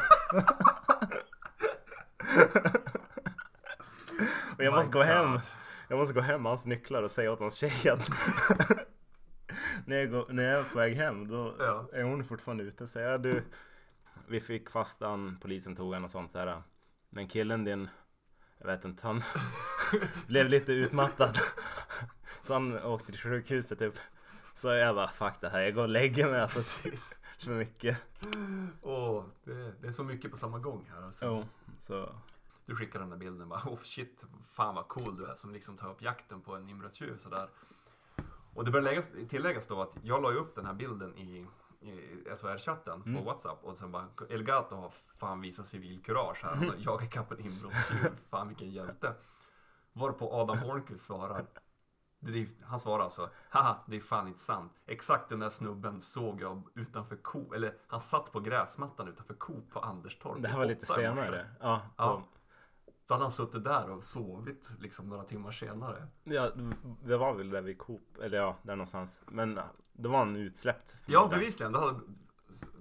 och jag My måste gå hem. Jag måste gå hem med hans nycklar och säga åt hans tjej att när, jag går, när jag är på väg hem då Ja. är hon fortfarande ute. Så jag, du, vi fick fast han, polisen tog han och sånt så här. Men killen din, jag vet inte, han blev lite utmattad. Så han åkte till sjukhuset typ. Så jag bara, fuck det här, jag går och lägger mig alltså. För mycket. Åh, det, det är så mycket på samma gång här alltså. Jo, så. Du skickar den där bilden bara, oh shit, fan vad cool du är som liksom tar upp jakten på en inbrottstjuv sådär. Och det bör läggas, tilläggas då att jag la upp den här bilden i, SHR-chatten Mm. på WhatsApp och sen bara, Elgato har fan visat civilkurage här. Han har jagat ikapp en inbrottstjuv, fan vilken hjälte. Varpå Adam Hornqvist svarar, är, han svarar alltså, haha det är fan inte sant. Exakt den där snubben såg jag utanför Coop, eller han satt på gräsmattan utanför Coop på Anderstorp. Det här var lite senare. Ja, Ja. på, Så hade han suttit där och sovit liksom några timmar senare. ja, det var väl där vid Coop, eller ja, där någonstans. Men det var en utsläppt. Ja, bevisligen. Hade,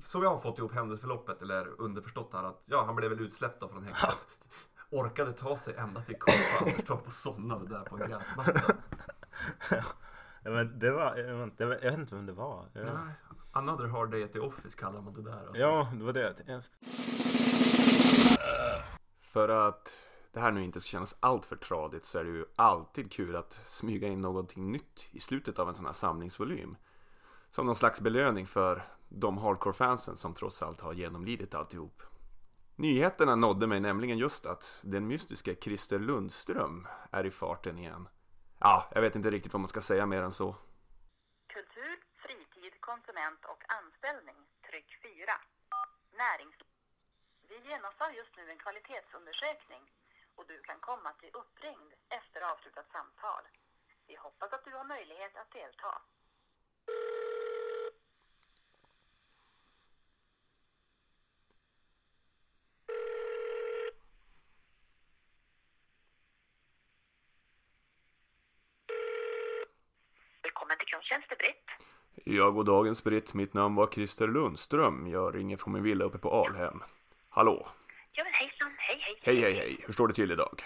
så jag har fått ihop händelseförloppet, eller underförstått här att ja, han blev väl utsläppt då från häktet. Orkade ta sig ända till Coop och Anderstorp och somnade där på en gräsmatta. Men det var, jag vet inte- jag vet inte vem det var. Nej, Another hard day at the office kallar man det där. Alltså. Ja, det var det. För att det här nu inte ska kännas allt för tradigt så är det ju alltid kul att smyga in någonting nytt i slutet av en sån här samlingsvolym. Som någon slags belöning för de hardcore-fansen som trots allt har genomlidit alltihop. Nyheterna nådde mig nämligen just att den mystiska Christer Lundström är i farten igen. Ja, jag vet inte riktigt vad man ska säga mer än så. Kultur, fritid, konsument och anställning. Tryck 4. Närings... Vi genomför just nu en kvalitetsundersökning och du kan komma till uppringd efter avslutat samtal. Vi hoppas att du har möjlighet att delta. Välkommen till kundtjänster Britt. Ja, god dagens Britt. Mitt namn var Christer Lundström. Jag ringer från min villa uppe på Alhem. Hallå? Ja men hejsan, hej hej. Hej, hej, hej. Hur står det till idag?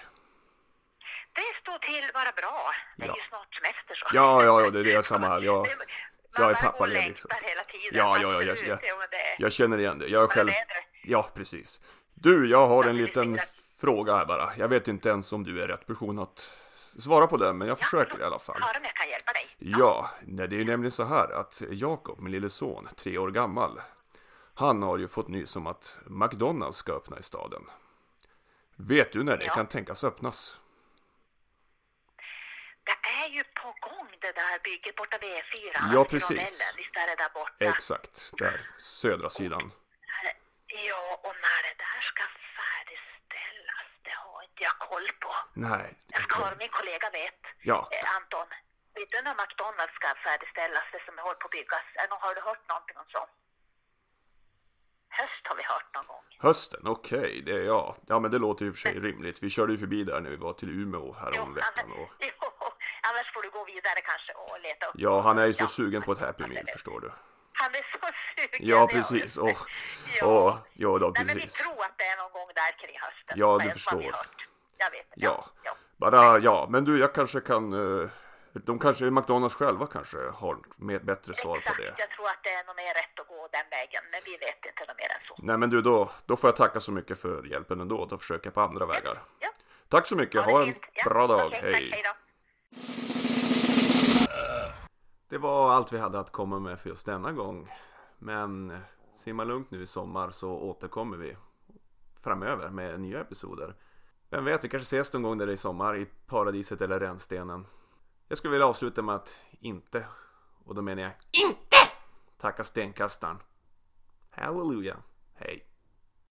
Det står till vara bra. Det är Ja. ju snart semester så. Ja, ja, ja, det det är samma här. Jag, jag är bara pappaledig liksom. hela tiden. Ja, ja, ja, jag, jag, det- jag känner igen det. Jag är Bara själv... Ja, precis. Du, jag har en liten fråga här bara. Jag vet inte ens om du är rätt person att svara på den, men jag försöker i alla fall. Höra om jag kan hjälpa dig. Ja, nej, det är ju nämligen så här att Jakob, min lille son, tre år gammal, han har ju fått nys om att McDonalds ska öppna i staden. Vet du när det kan tänkas öppnas? Det är ju på gång det där bygget borta vid E4. Ja, precis. Visst är det där borta? Exakt, där, södra sidan. Ja, och när det där ska färdigställas, inte jag koll på. Nej, Jag ska höra min kollega vet. Ja. Eh, Anton, vet du när McDonalds ska färdigställas, det som håller på att byggas? Nå- Har du hört någonting om så? Höst har vi hört någon gång. Hösten, okej, det är ja. Ja, men det låter ju för sig rimligt. Vi körde ju förbi där när vi var till Umeå härom veckan och Jo, annars får du gå vidare kanske och leta upp. ja, han är ju så sugen på ett Happy Meal, förstår du. Han är så sugen. Ja, precis. Och, och, ja, då, Nej, men vi precis. tror att det är någon gång där kring hösten. Ja, du förstår. Jag vet. Ja, bara ja, men du, jag kanske kan. eh, De kanske, McDonalds själva kanske har med bättre svar på det. Jag tror att det är nog mer rätt att gå den vägen, men vi vet inte något mer än så. Nej, men du, då, då får jag tacka så mycket för hjälpen ändå. Då försöker jag på andra vägar. Tack så mycket. Ha en bra dag. Hej. Det var allt vi hade att komma med för just denna gång. Men simma lugnt nu i sommar så återkommer vi framöver med nya episoder. Vem vet, vi kanske ses någon gång där i sommar i paradiset eller rännstenen. Jag skulle vilja avsluta med att inte, och då menar jag INTE! Tacka stenkastaren. Halleluja. Hej.